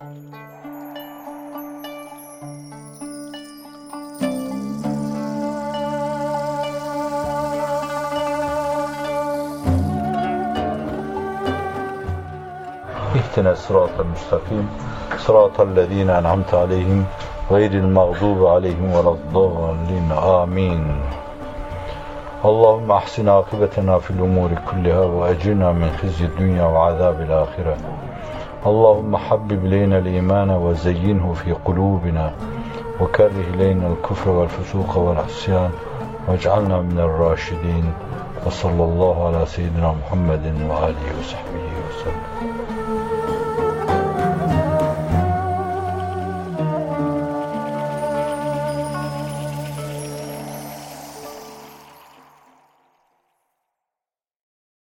اهتنا الصراط المستقيم. صراط الذين أنعمت عليهم غير المغضوب عليهم ولا الضالين. آمين. اللهم أحسن عاقبتنا في الأمور كلها وأجرنا من خزي الدنيا وعذاب الآخرة. اللهم حبب إلينا الإيمان وزينه في قلوبنا وكره إلينا الكفر والفسوق والعصيان واجعلنا من الراشدين وصلى الله على سيدنا محمد وآله وصحبه وسلم.